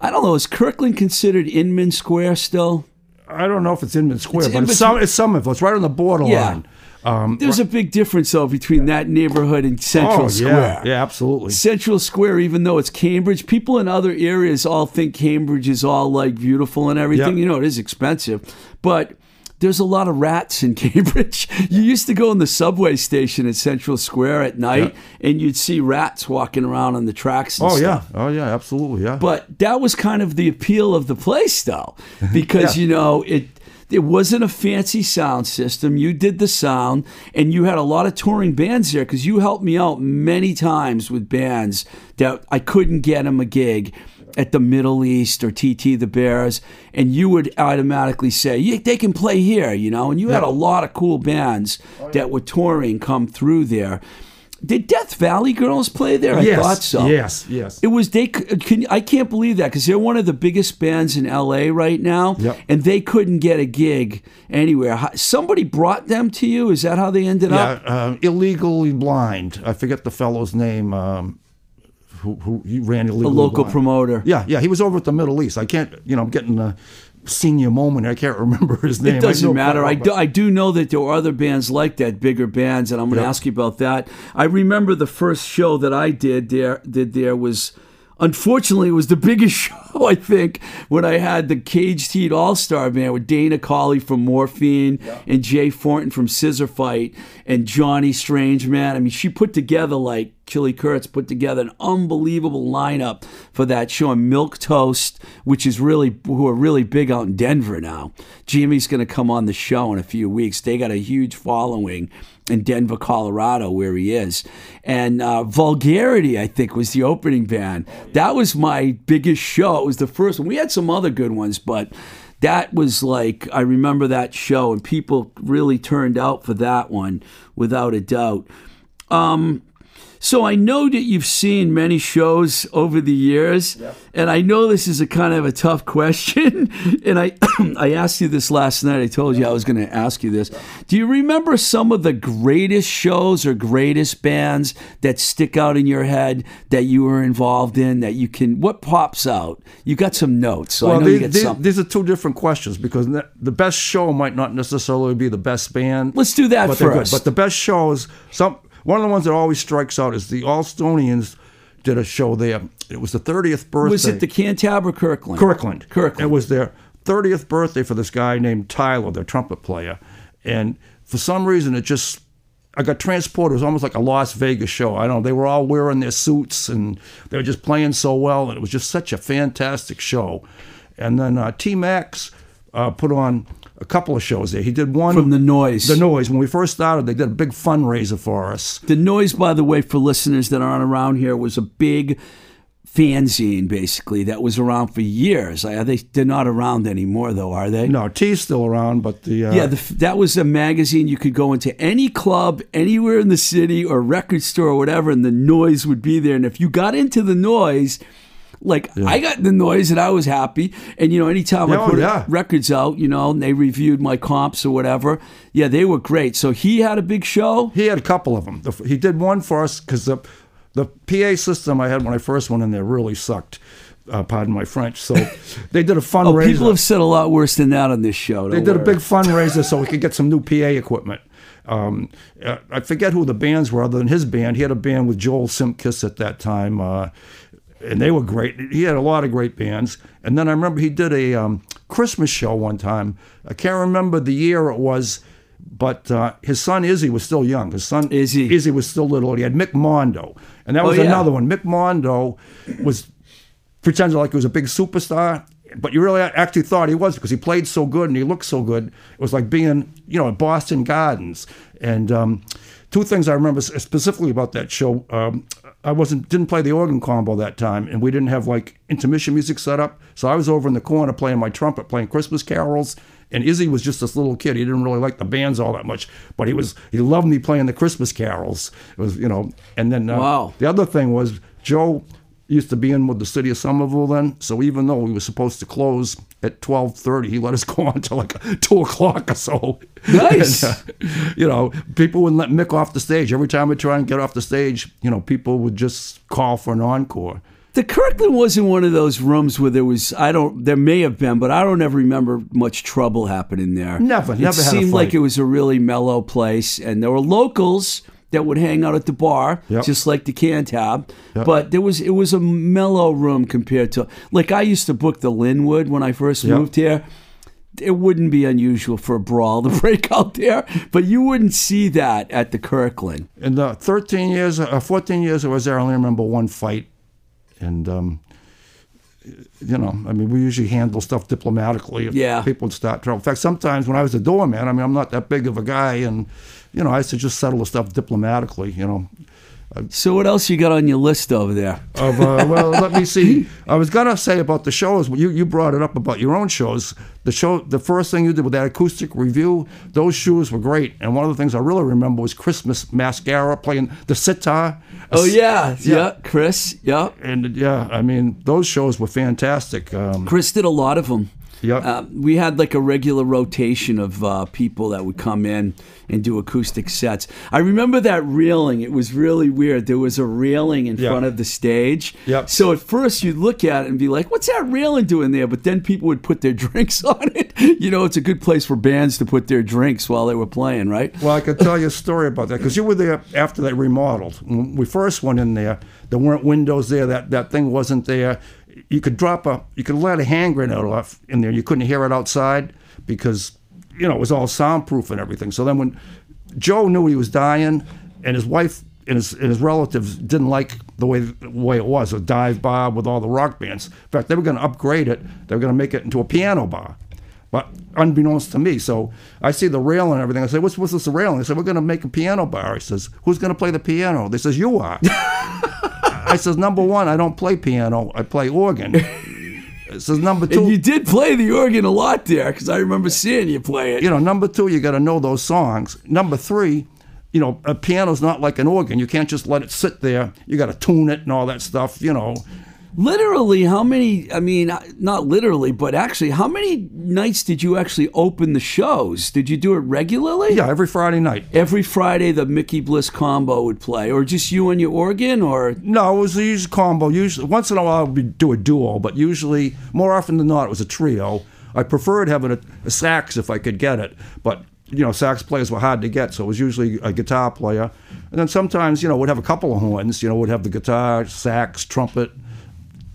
Speaker 2: I don't know. Is Kirkland considered Inman Square still?
Speaker 4: I don't know if it's Inman Square,
Speaker 2: It's
Speaker 4: but
Speaker 2: in
Speaker 4: it's, some, it's Somerville. It's right on the borderline. Um,
Speaker 2: There's a big difference though between that neighborhood and Central
Speaker 4: oh,
Speaker 2: Square.
Speaker 4: yeah, yeah, absolutely.
Speaker 2: Central Square, even though it's Cambridge, people in other areas all think Cambridge is all like beautiful and everything.
Speaker 4: Yeah.
Speaker 2: You know, it is expensive, but there's a lot of rats in Cambridge. You used to go in the subway station at Central Square at night, and you'd see rats walking around on the tracks. And
Speaker 4: Oh
Speaker 2: stuff.
Speaker 4: yeah, oh yeah, absolutely, yeah.
Speaker 2: But that was kind of the appeal of the place, though, because
Speaker 4: Yeah.
Speaker 2: you know it. It wasn't a fancy sound system. You did the sound, and you had a lot of touring bands there because you helped me out many times with bands that I couldn't get them a gig at the Middle East or TT the Bears, and you would automatically say, yeah, they can play here, you know. And you had a lot of cool bands that were touring come through there. Did Death Valley Girls play there? I
Speaker 4: yes,
Speaker 2: thought so.
Speaker 4: yes, yes.
Speaker 2: It was they. Can, I can't believe that because they're one of the biggest bands in LA right now,
Speaker 4: Yep.
Speaker 2: and they couldn't get a gig anywhere. Somebody brought them to you. Is that how they ended
Speaker 4: yeah,
Speaker 2: up?
Speaker 4: um, illegally blind. I forget the fellow's name. Um, who who he ran
Speaker 2: A local
Speaker 4: blind.
Speaker 2: promoter.
Speaker 4: Yeah, yeah. He was over at the Middle East. I can't. You know, I'm getting a senior moment. I can't remember his name.
Speaker 2: It doesn't
Speaker 4: know
Speaker 2: matter. I do, I do know that there were other bands like that, bigger bands, and I'm going to
Speaker 4: Yeah.
Speaker 2: ask you about that. I remember the first show that I did there. Did there was, unfortunately, it was the biggest show I think when I had the Caged Heat All Star Band with Dana Colley from Morphine and Jay Thornton from Scissor Fight and Johnny Strange. Man, I mean, she put together like Chili Kurtz put together an unbelievable lineup for that show. And Milk Toast, which is really who are really big out in Denver now. Jimmy's going to come on the show in a few weeks. They got a huge following in Denver, Colorado, where he is. And uh, Vulgarity, I think, was the opening band. That was my biggest show. It was the first one. We had some other good ones, but that was like I remember that show, and people really turned out for that one without a doubt. Um, so I know that you've seen many shows over the years, and I know this is a kind of a tough question. and I I asked you this last night. I told you I was going to ask you this. Do you remember some of the greatest shows or greatest bands that stick out in your head that you were involved in? That you can what pops out? You got some notes, so I
Speaker 4: Well,
Speaker 2: know you
Speaker 4: these,
Speaker 2: get
Speaker 4: these,
Speaker 2: some.
Speaker 4: these are two different questions because the best show might not necessarily be the best band.
Speaker 2: Let's do that
Speaker 4: but
Speaker 2: first.
Speaker 4: But the best shows, some one of the ones that always strikes out is the Allstonians did a show there. It was the 30th birthday.
Speaker 2: was it the Cantab or Kirkland?
Speaker 4: Kirkland.
Speaker 2: Kirkland.
Speaker 4: It was their 30th birthday for this guy named Tyler, their trumpet player. And for some reason, it just, I got transported. It was almost like a Las Vegas show. I don't know. They were all wearing their suits and they were just playing so well. And it was just such a fantastic show. And then uh, T Max uh, put on a couple of shows there. He did one
Speaker 2: From The Noise.
Speaker 4: The Noise. When we first started, they did a big fundraiser for us.
Speaker 2: The noise, by the way, for listeners that aren't around here, was a big fanzine, basically, that was around for years. Are they? They're not around anymore, though, are they?
Speaker 4: No, T's still around, but the. Uh,
Speaker 2: Yeah, the, that was a magazine you could go into any club anywhere in the city or record store or whatever, and the noise would be there. And if you got into the noise, like I got the noise and I was happy. And you know, anytime
Speaker 4: Yeah,
Speaker 2: I
Speaker 4: oh,
Speaker 2: put
Speaker 4: yeah.
Speaker 2: records out, you know, and they reviewed my comps or whatever, yeah, they were great. So he had a big show.
Speaker 4: He had a couple of them. The, he did one for us because the the PA system I had when I first went in there really sucked. Uh, pardon my French. So they did a fundraiser.
Speaker 2: Oh, people have said a lot worse than that on this show.
Speaker 4: they did a big fundraiser so we could get some new PA equipment. Um, uh, I forget who the bands were other than his band. He had a band with Joel Simkiss at that time, uh, and they were great. He had a lot of great bands. And then I remember he did a um, Christmas show one time. I can't remember the year it was, but uh, his son Izzy was still young. His son
Speaker 2: Izzy.
Speaker 4: Izzy was still little. He had Mick Mondo, and that
Speaker 2: Oh,
Speaker 4: was
Speaker 2: yeah.
Speaker 4: another one. Mick Mondo was pretended like he was a big superstar, but you really actually thought he was because he played so good and he looked so good. It was like being, you know, at Boston Gardens. And um, two things I remember specifically about that show. Um, I wasn't didn't play the organ combo that time, and we didn't have like intermission music set up. So I was over in the corner playing my trumpet, playing Christmas carols. And Izzy was just this little kid. He didn't really like the bands all that much, but he was he loved me playing the Christmas carols. It was you know, and then uh,
Speaker 2: Wow.
Speaker 4: the other thing was Joe used to be in with the city of Somerville then. So even though we were supposed to close at twelve thirty, he let us go on until like two o'clock or so.
Speaker 2: Nice.
Speaker 4: And, uh, you know, people wouldn't let Mick off the stage. Every time we try and get off the stage, you know, people would just call for an encore.
Speaker 2: The Kirkland wasn't one of those rooms where there was I don't there may have been, but I don't ever remember much trouble happening there.
Speaker 4: Never,
Speaker 2: it
Speaker 4: never a
Speaker 2: seemed like it was a really mellow place, and there were locals that would hang out at the bar,
Speaker 4: Yep.
Speaker 2: just like the Cantab.
Speaker 4: Yep.
Speaker 2: But there was it was a mellow room compared to like I used to book the Linwood when I first
Speaker 4: Yep.
Speaker 2: moved here. It wouldn't be unusual for a brawl to break out there, but you wouldn't see that at the Kirkland.
Speaker 4: In the 13 years, uh, 14 years I was there, I only remember one fight. And, um, you know, I mean, we usually handle stuff diplomatically. If
Speaker 2: Yeah.
Speaker 4: People would start trouble. In fact, sometimes when I was a doorman, I mean, I'm not that big of a guy, and, you know, I to just settle the stuff diplomatically, you know.
Speaker 2: So what else you got on your list over there?
Speaker 4: Of, uh, well, let me see. I was gonna say about the shows. You you brought it up about your own shows. The show, the first thing you did with that acoustic revue, those shoes were great. And one of the things I really remember was Christmas mascara playing the sitar.
Speaker 2: Oh yeah, yeah,
Speaker 4: Yeah.
Speaker 2: Chris, yeah.
Speaker 4: And yeah, I mean, those shows were fantastic. Um,
Speaker 2: Chris did a lot of them.
Speaker 4: Yep.
Speaker 2: Uh, we had like a regular rotation of uh, people that would come in and do acoustic sets. I remember that railing. It was really weird. There was a railing in
Speaker 4: Yeah.
Speaker 2: front of the stage.
Speaker 4: Yep.
Speaker 2: So at first you'd look at it and be like, what's that railing doing there? But then people would put their drinks on it. You know, it's a good place for bands to put their drinks while they were playing, right?
Speaker 4: well, I could tell you a story about that because you were there after they remodeled. When we first went in there, there weren't windows there. That that thing wasn't there. You could drop a, you could let a hand grenade off in there. You couldn't hear it outside because, you know, it was all soundproof and everything. So then when Joe knew he was dying, and his wife and his, and his relatives didn't like the way the way it was a dive bar with all the rock bands. In fact, they were going to upgrade it. They were going to make it into a piano bar. But unbeknownst to me, so I see the railing and everything. I say, "What's what's this railing?" They said, "We're going to make a piano bar." He says, "Who's going to play the piano?" They says, "You are." I says, "Number one, I don't play piano. I play organ." Says, "Number two,
Speaker 2: And you did play the organ a lot there because I remember seeing you play it.
Speaker 4: you know, number two, you got to know those songs. Number three, you know, a piano's not like an organ. You can't just let it sit there. You got to tune it and all that stuff. You know,
Speaker 2: Literally, how many? I mean, not literally, but actually, how many nights did you actually open the shows? Did you do it regularly?
Speaker 4: yeah, every Friday night.
Speaker 2: Every Friday, the Mickey Bliss combo would play, or just you and your organ, or
Speaker 4: No, it was a usual combo. Usually, once in a while, we'd do a duo, but usually, more often than not, it was a trio. I preferred having a, a sax if I could get it, but you know, sax players were hard to get, so it was usually a guitar player. And then sometimes, you know, we'd have a couple of horns. You know, we'd have the guitar, sax, trumpet,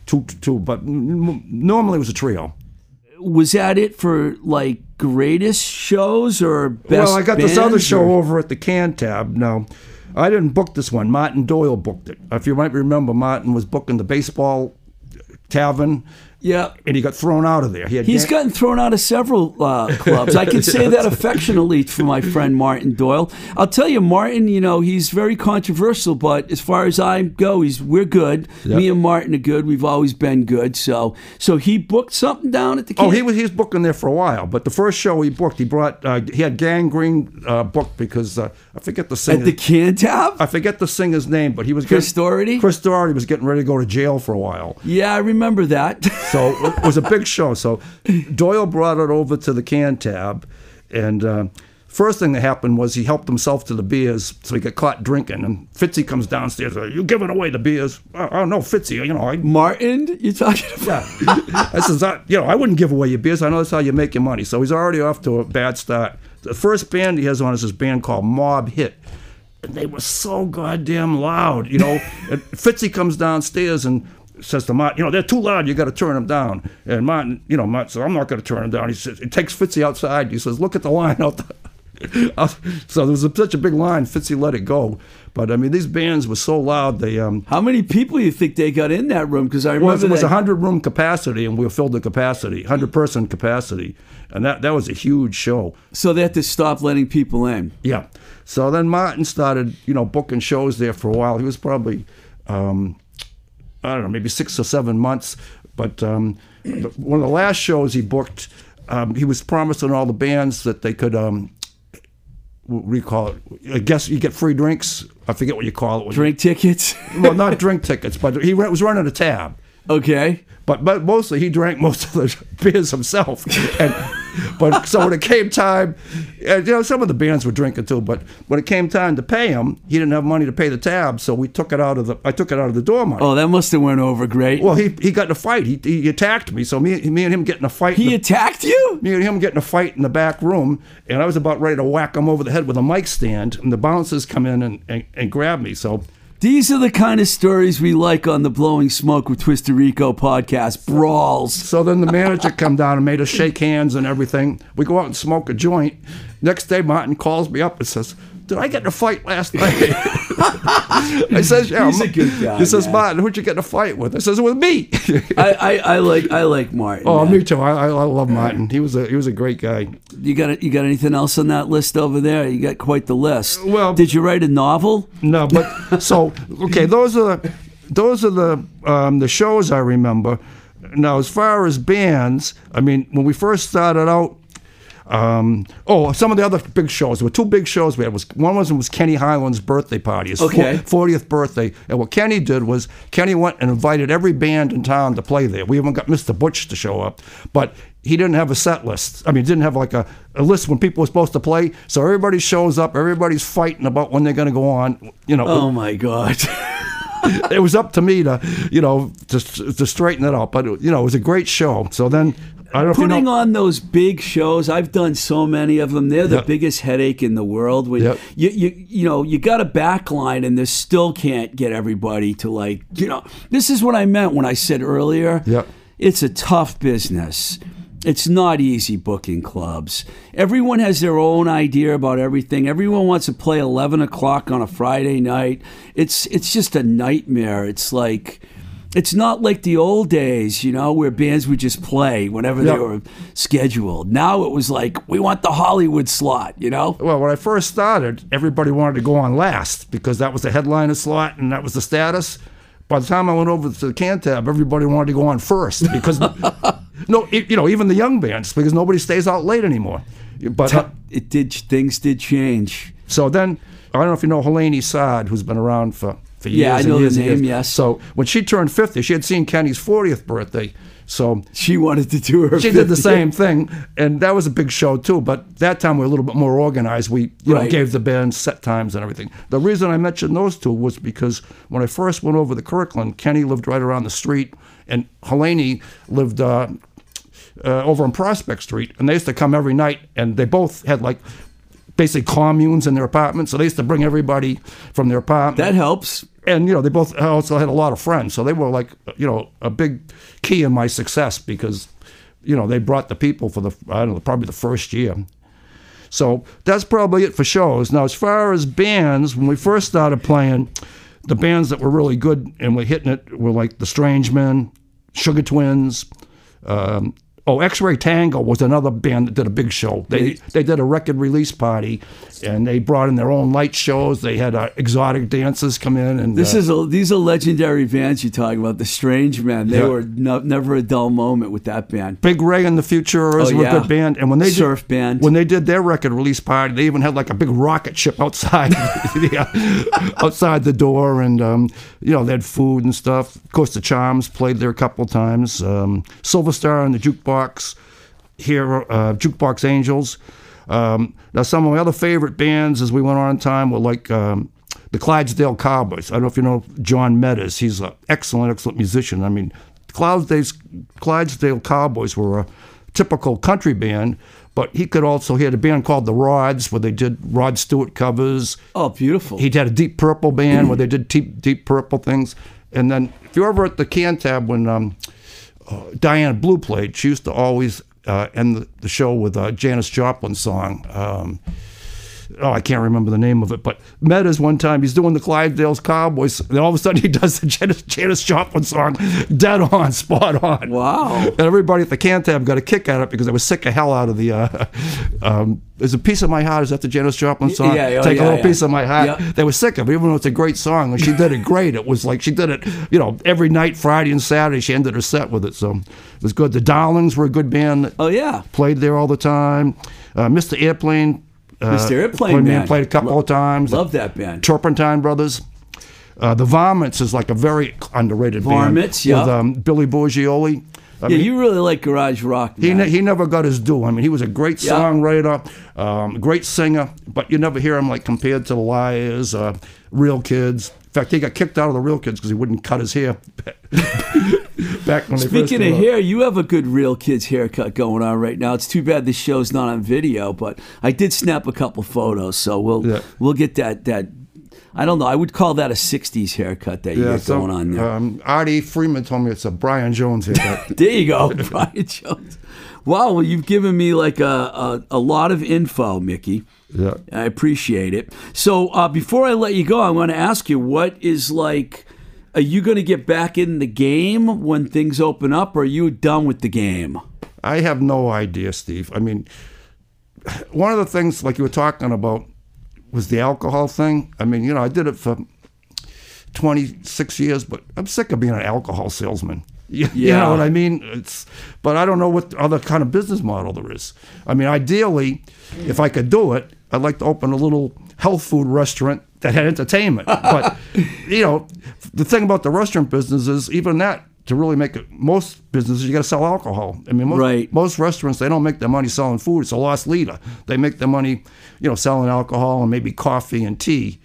Speaker 4: two, two. But normally, it was a trio.
Speaker 2: was that it for like greatest shows or best?
Speaker 4: well, I got this other show
Speaker 2: or-
Speaker 4: over at the Cantab. Now, I didn't book this one. Martin Doyle booked it. If you might remember, Martin was booking the baseball tavern,
Speaker 2: Yeah.
Speaker 4: and he got thrown out of there. He had
Speaker 2: He's gotten thrown out of several uh, clubs. I can say that affectionately for my friend Martin Doyle. I'll tell you, Martin. You know he's very controversial, but as far as I go, he's we're good. Me and Martin are good. We've always been good. So, so he booked something down at the.
Speaker 4: Oh, he was he was booking there for a while, but the first show he booked, he brought uh, he had Gang Green uh, booked because uh, I forget the singer.
Speaker 2: at the Cantab.
Speaker 4: I forget the singer's name, but he was
Speaker 2: Chris
Speaker 4: getting,
Speaker 2: Doherty?
Speaker 4: Chris Doherty was getting ready to go to jail for a while,
Speaker 2: Yeah, I remember that.
Speaker 4: so it was a big show. So Doyle brought it over to the Cantab, and uh, first thing that happened was he helped himself to the beers, so he got caught drinking. And Fitzy comes downstairs, "You giving away the beers?" Oh, oh no, Fitzy, you know I
Speaker 2: Martin, you talking about?
Speaker 4: Yeah. I says, I, you know, I wouldn't give away your beers. I know that's how you make your money. So he's already off to a bad start. The first band he has on is this band called Mob Hit. And they were so goddamn loud, you know. and Fitzy comes downstairs and says to Martin, you know, they're too loud. You got to turn them down. And Martin, you know, Martin says, I'm not going to turn them down. He says, he takes Fitzy outside. He says, look at the line out there. so there was a, such a big line. Fitzy let it go. But I mean, these bands were so loud. They um,
Speaker 2: How many people you think they got in that room? Because I
Speaker 4: well,
Speaker 2: remember
Speaker 4: it was a hundred room capacity, and we filled the capacity, hundred person capacity, and that that was a huge show.
Speaker 2: so they had to stop letting people in.
Speaker 4: Yeah. So then Martin started, you know, booking shows there for a while. He was probably um, I don't know, maybe six or seven months. But um, the, one of the last shows he booked, um, he was promising all the bands that they could. Um, what do you call it? I guess you get free drinks. I forget what you call it. when you-
Speaker 2: Drink tickets.
Speaker 4: well, not drink tickets, but he was running a tab.
Speaker 2: okay.
Speaker 4: But but mostly he drank most of the beers himself. And but so when it came time, uh, you know, some of the bands were drinking too. But when it came time to pay him, he didn't have money to pay the tab, so we took it out of the. I took it out of the door money.
Speaker 2: Oh, that must have went over great.
Speaker 4: Well, he he got in a fight. He, he attacked me. So me me and him getting a fight.
Speaker 2: he
Speaker 4: the-
Speaker 2: attacked you?
Speaker 4: me and him getting a fight in the back room, and I was about ready to whack him over the head with a mic stand, and the bouncers come in and, and, and grab me. So
Speaker 2: These are the kind of stories we like on the Blowing Smoke with Twisted Rico podcast. Brawls.
Speaker 4: So then the manager come down and made us shake hands and everything. We go out and smoke a joint. Next day, Martin calls me up and says, "Did I get in a fight last night?" I says, "Yeah."
Speaker 2: He's a good guy,
Speaker 4: He says,
Speaker 2: man.
Speaker 4: "Martin, who'd you get in a fight with?" I says, "With me."
Speaker 2: I, I, I like I like Martin.
Speaker 4: oh,
Speaker 2: man.
Speaker 4: me too. I, I love Martin. He was a he was a great guy.
Speaker 2: You got you got anything else on that list over there? You got quite the list.
Speaker 4: Well-
Speaker 2: did you write a novel?
Speaker 4: No, but so okay, those are the those are the um, the shows I remember. Now, as far as bands, I mean, when we first started out, um, oh, some of the other big shows. There were two big shows we had. Was one was was Kenne Highland's birthday party, his
Speaker 2: Okay.
Speaker 4: fortieth birthday. And what Kenne did was Kenny went and invited every band in town to play there. We even got Mr. Butch to show up, but he didn't have a set list. I mean, he didn't have like a, a list when people were supposed to play. So everybody shows up. Everybody's fighting about when they're going to go on. You know,
Speaker 2: Oh my god.
Speaker 4: it was up to me to, you know, to, to straighten it out. But you know, it was a great show. So then I don't know if you
Speaker 2: Putting
Speaker 4: know.
Speaker 2: on those big shows, I've done so many of them. They're the
Speaker 4: Yep.
Speaker 2: biggest headache in the world. When
Speaker 4: Yep.
Speaker 2: you, you you know you got a backline and they still can't get everybody to like you know. This is what I meant when I said earlier.
Speaker 4: Yep.
Speaker 2: It's a tough business. It's not easy booking clubs. Everyone has their own idea about everything. Everyone wants to play eleven o'clock on a Friday night. It's it's just a nightmare. It's like it's not like the old days, you know, where bands would just play whenever they were scheduled. Now it was like we want the Hollywood slot, you know.
Speaker 4: Well, when I first started, everybody wanted to go on last because that was the headliner slot and that was the status. By the time I went over to the Cantab, everybody wanted to go on first because no, it, you know, even the young bands because nobody stays out late anymore. But
Speaker 2: It did things did change.
Speaker 4: So then, I don't know if you know Helene Saad, who's been around for, for years.
Speaker 2: Yeah, I know the
Speaker 4: years and
Speaker 2: name, yes.
Speaker 4: So when she turned 50, she had seen Kenne's 40th birthday. So
Speaker 2: She wanted to do her.
Speaker 4: she did the same thing, and that was a big show too. But that time we were a little bit more organized. We you know gave the band set times and everything. The reason I mentioned those two was because when I first went over to Kirkland, Kenny lived right around the street, and Helene lived uh, uh, over on Prospect Street, and they used to come every night, and they both had like basically communes in their apartment. So they used to bring everybody from their apartment
Speaker 2: That helps.
Speaker 4: And you know they both also had a lot of friends so they were like you know a big key in my success because you know they brought the people for the i don't know probably the first year. So that's probably it for shows. Now as far as bands when we first started playing the bands that were really good and were hitting it were like the strange men sugar twins um, Oh, X-Ray Tango was another band that did a big show. They they did a record release party, and they brought in their own light shows. They had uh, exotic dancers come in, and
Speaker 2: This
Speaker 4: uh,
Speaker 2: is a, these are legendary bands you're talking about. The Strange Men. They
Speaker 4: Yeah.
Speaker 2: were no, never a dull moment with that band.
Speaker 4: Big Ray and the Futurers
Speaker 2: Oh,
Speaker 4: were
Speaker 2: yeah.
Speaker 4: a good band. And when they
Speaker 2: Surf
Speaker 4: did,
Speaker 2: band.
Speaker 4: when they did their record release party, they even had like a big rocket ship outside, the, outside the door, and um, you know they had food and stuff. Of course, the Charms played there a couple times. Um, Silver Star and the Jukebox here, uh, Jukebox Angels. Um, now, some of my other favorite bands as we went on in time were like. Um, the Clydesdale Cowboys. I don't know if you know John Meadows. He's an excellent, excellent musician. I mean, Clydesdale, Clydesdale Cowboys were a typical country band, but he could also, he had a band called The Rods where they did Rod Stewart covers.
Speaker 2: Oh, beautiful.
Speaker 4: He had a Deep Purple band where they did deep, deep Purple things. And then if you're ever at the Cantab when um, uh, Diana Blue played, she used to always uh, end the, show with a Janis Joplin song. Um, oh, I can't remember the name of it, but met us one time. He's doing the Clydesdales Cowboys. And all of a sudden, he does the Janis, Joplin song, dead on, spot on.
Speaker 2: Wow.
Speaker 4: And everybody at the Cantab got a kick out of it because I was sick of hell out of the. Uh, um, There's a piece of my heart. Is that the Janis Joplin song?
Speaker 2: yeah, oh,
Speaker 4: Take
Speaker 2: yeah,
Speaker 4: a little
Speaker 2: yeah.
Speaker 4: piece of my heart.
Speaker 2: Yeah.
Speaker 4: They were sick of it, even though it's a great song. And she did it great. It was like she did it, you know, every night, Friday and Saturday. She ended her set with it, so it was good. The Darlings were a good band. that
Speaker 2: Oh yeah.
Speaker 4: Played there all the time. Uh, Mr. Airplane. Uh,
Speaker 2: Mr. Airplane,
Speaker 4: played,
Speaker 2: man.
Speaker 4: Played a couple
Speaker 2: Lo-
Speaker 4: of times.
Speaker 2: Love that band.
Speaker 4: Turpentine Brothers. Uh, the Varmints is like a very underrated
Speaker 2: Varmints,
Speaker 4: band.
Speaker 2: yeah.
Speaker 4: With um, Billy Borgioli. I
Speaker 2: Yeah,
Speaker 4: mean,
Speaker 2: you really like garage rock.
Speaker 4: he, ne- he never got his due. I mean, he was a great
Speaker 2: Yeah.
Speaker 4: songwriter, um, great singer, but you never hear him like compared to the Lyres, uh, Real Kids. In fact, he got kicked out of the Real Kids because he wouldn't cut his hair back when
Speaker 2: Speaking of hair, you have a good real kid's haircut going on right now. It's too bad this show's not on video, but I did snap a couple photos, so we'll
Speaker 4: Yeah.
Speaker 2: we'll get that that. I don't know. I would call that a '60s haircut that you
Speaker 4: Yeah,
Speaker 2: got
Speaker 4: so,
Speaker 2: going on there.
Speaker 4: Um, Artie Freeman told me it's a Brian Jones haircut.
Speaker 2: There you go, Brian Jones. Wow, well, you've given me like a, a, a lot of info, Mickey.
Speaker 4: Yeah.
Speaker 2: I appreciate it. So uh, before I let you go, I want to ask you what is like. Are you going to get back in the game when things open up, or are you done with the game?
Speaker 4: I have no idea, Steve. I mean, one of the things, like you were talking about, was the alcohol thing. I mean, you know, I did it for 26 years, but I'm sick of being an alcohol salesman. You, you
Speaker 2: Yeah.
Speaker 4: know what I mean? It's, but I don't know what other kind of business model there is. I mean, ideally, if I could do it, I'd like to open a little health food restaurant that had entertainment. But you know, the thing about the restaurant business is even that to really make it, most businesses you got to sell alcohol. I mean, most,
Speaker 2: Right.
Speaker 4: most restaurants they don't make their money selling food. It's a loss leader. They make their money, you know, selling alcohol and maybe coffee and tea.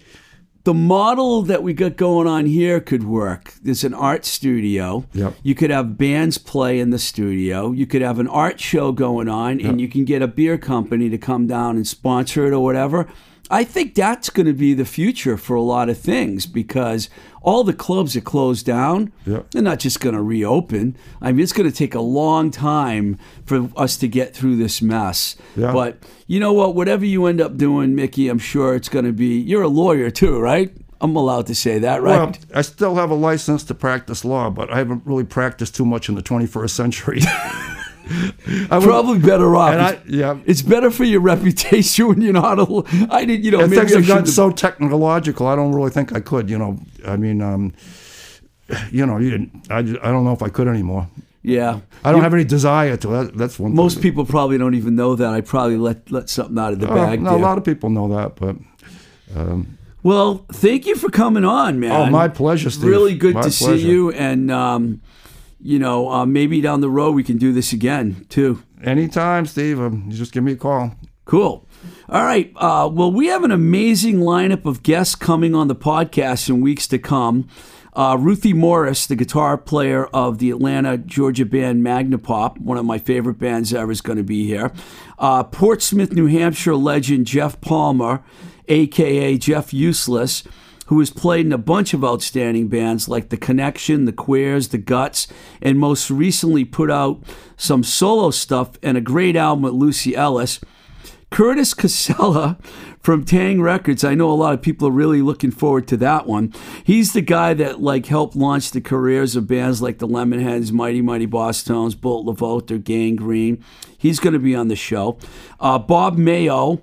Speaker 2: The model that we got going on here could work. There's an art studio.
Speaker 4: Yep.
Speaker 2: You could have bands play in the studio. You could have an art show going on, and you can get a beer company to come down and sponsor it or whatever. I think that's going to be the future for a lot of things because all the clubs are closed down.
Speaker 4: Yep.
Speaker 2: They're not just going to reopen. I mean, it's going to take a long time for us to get through this mess.
Speaker 4: Yeah.
Speaker 2: But you know what? Whatever you end up doing, Mickey, I'm sure it's going to be. You're a lawyer too, right? I'm allowed to say that, right?
Speaker 4: Well, I still have a license to practice law, but I haven't really practiced too much in the 21st century. I
Speaker 2: Probably better off.
Speaker 4: And I, yeah.
Speaker 2: It's better for your reputation when you're not a. I didn't, you know,
Speaker 4: And things have gotten so technological. I don't really think I could. You know, I mean, um, you know, you didn't, I, I don't know if I could anymore.
Speaker 2: Yeah.
Speaker 4: I don't have any desire to. That, that's one.
Speaker 2: Most
Speaker 4: thing.
Speaker 2: people probably don't even know that. I probably let let something out of the
Speaker 4: Well,
Speaker 2: bag.
Speaker 4: no, a lot of people know that, but
Speaker 2: Well, thank you for coming on, man.
Speaker 4: Oh, my pleasure, Steve.
Speaker 2: Really good
Speaker 4: My
Speaker 2: to see you, and um, you know, uh, maybe down the road we can do this again too.
Speaker 4: anytime, Steve, um, you just give me a call.
Speaker 2: Cool. All right. Uh, well, we have an amazing lineup of guests coming on the podcast in weeks to come. Uh, Ruthie Morris, the guitar player of the Atlanta, Georgia band Magnapop, one of my favorite bands ever, is going to be here. Uh, Portsmouth, New Hampshire legend Jeff Palmer, aka Jeff Useless, who has played in a bunch of outstanding bands like The Connection, The Queers, The Guts, and most recently put out some solo stuff and a great album with Lucy Ellis. Curtis Casella from Taang Records. I know a lot of people are really looking forward to that one. He's the guy that like helped launch the careers of bands like the Lemonheads, Mighty Mighty Bosstones, Bolt gang green He's going to be on the show. Uh, Bob Mayo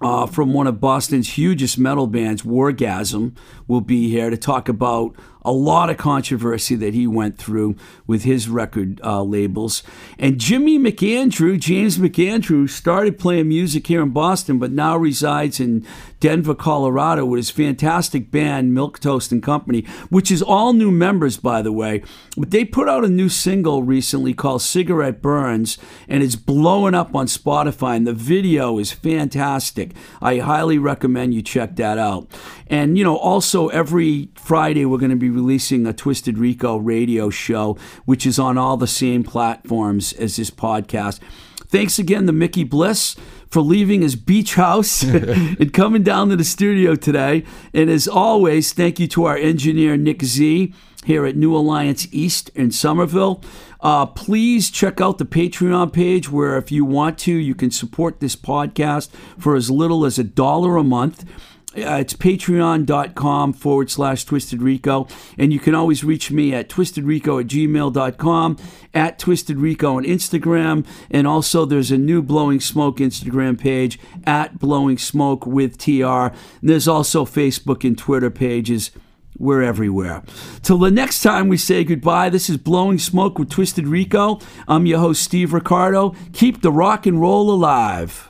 Speaker 2: uh, from one of Boston's hugest metal bands, Wargasm, will be here to talk about a lot of controversy that he went through with his record uh, labels. And Jimmy McAndrew, James McAndrew, started playing music here in Boston, but now resides in Denver, Colorado, with his fantastic band, Milk Toast and Company, which is all new members, by the way. But they put out a new single recently called Cigarette Burns, and it's blowing up on Spotify, and the video is fantastic. I highly recommend you check that out. And, you know, also every Friday we're going to be releasing a Twisted Rico radio show, which is on all the same platforms as this podcast. Thanks again to Mickey Bliss for leaving his beach house and coming down to the studio today. And as always, thank you to our engineer, Nick Z, here at New Alliance East in Somerville. Uh, please check out the Patreon page where, if you want to, you can support this podcast for as little as a dollar a month. Uh, it's patreon.com forward slash twisted rico and you can always reach me at Twisted twistedrico at gmail.com at twisted rico on instagram and also there's a new blowing smoke instagram page at blowing smoke with tr and there's also facebook and twitter pages we're everywhere. Till the next time we say goodbye, this is Blowing Smoke with Twisted Rico. I'm your host, Steve Ricardo. Keep the rock and roll alive.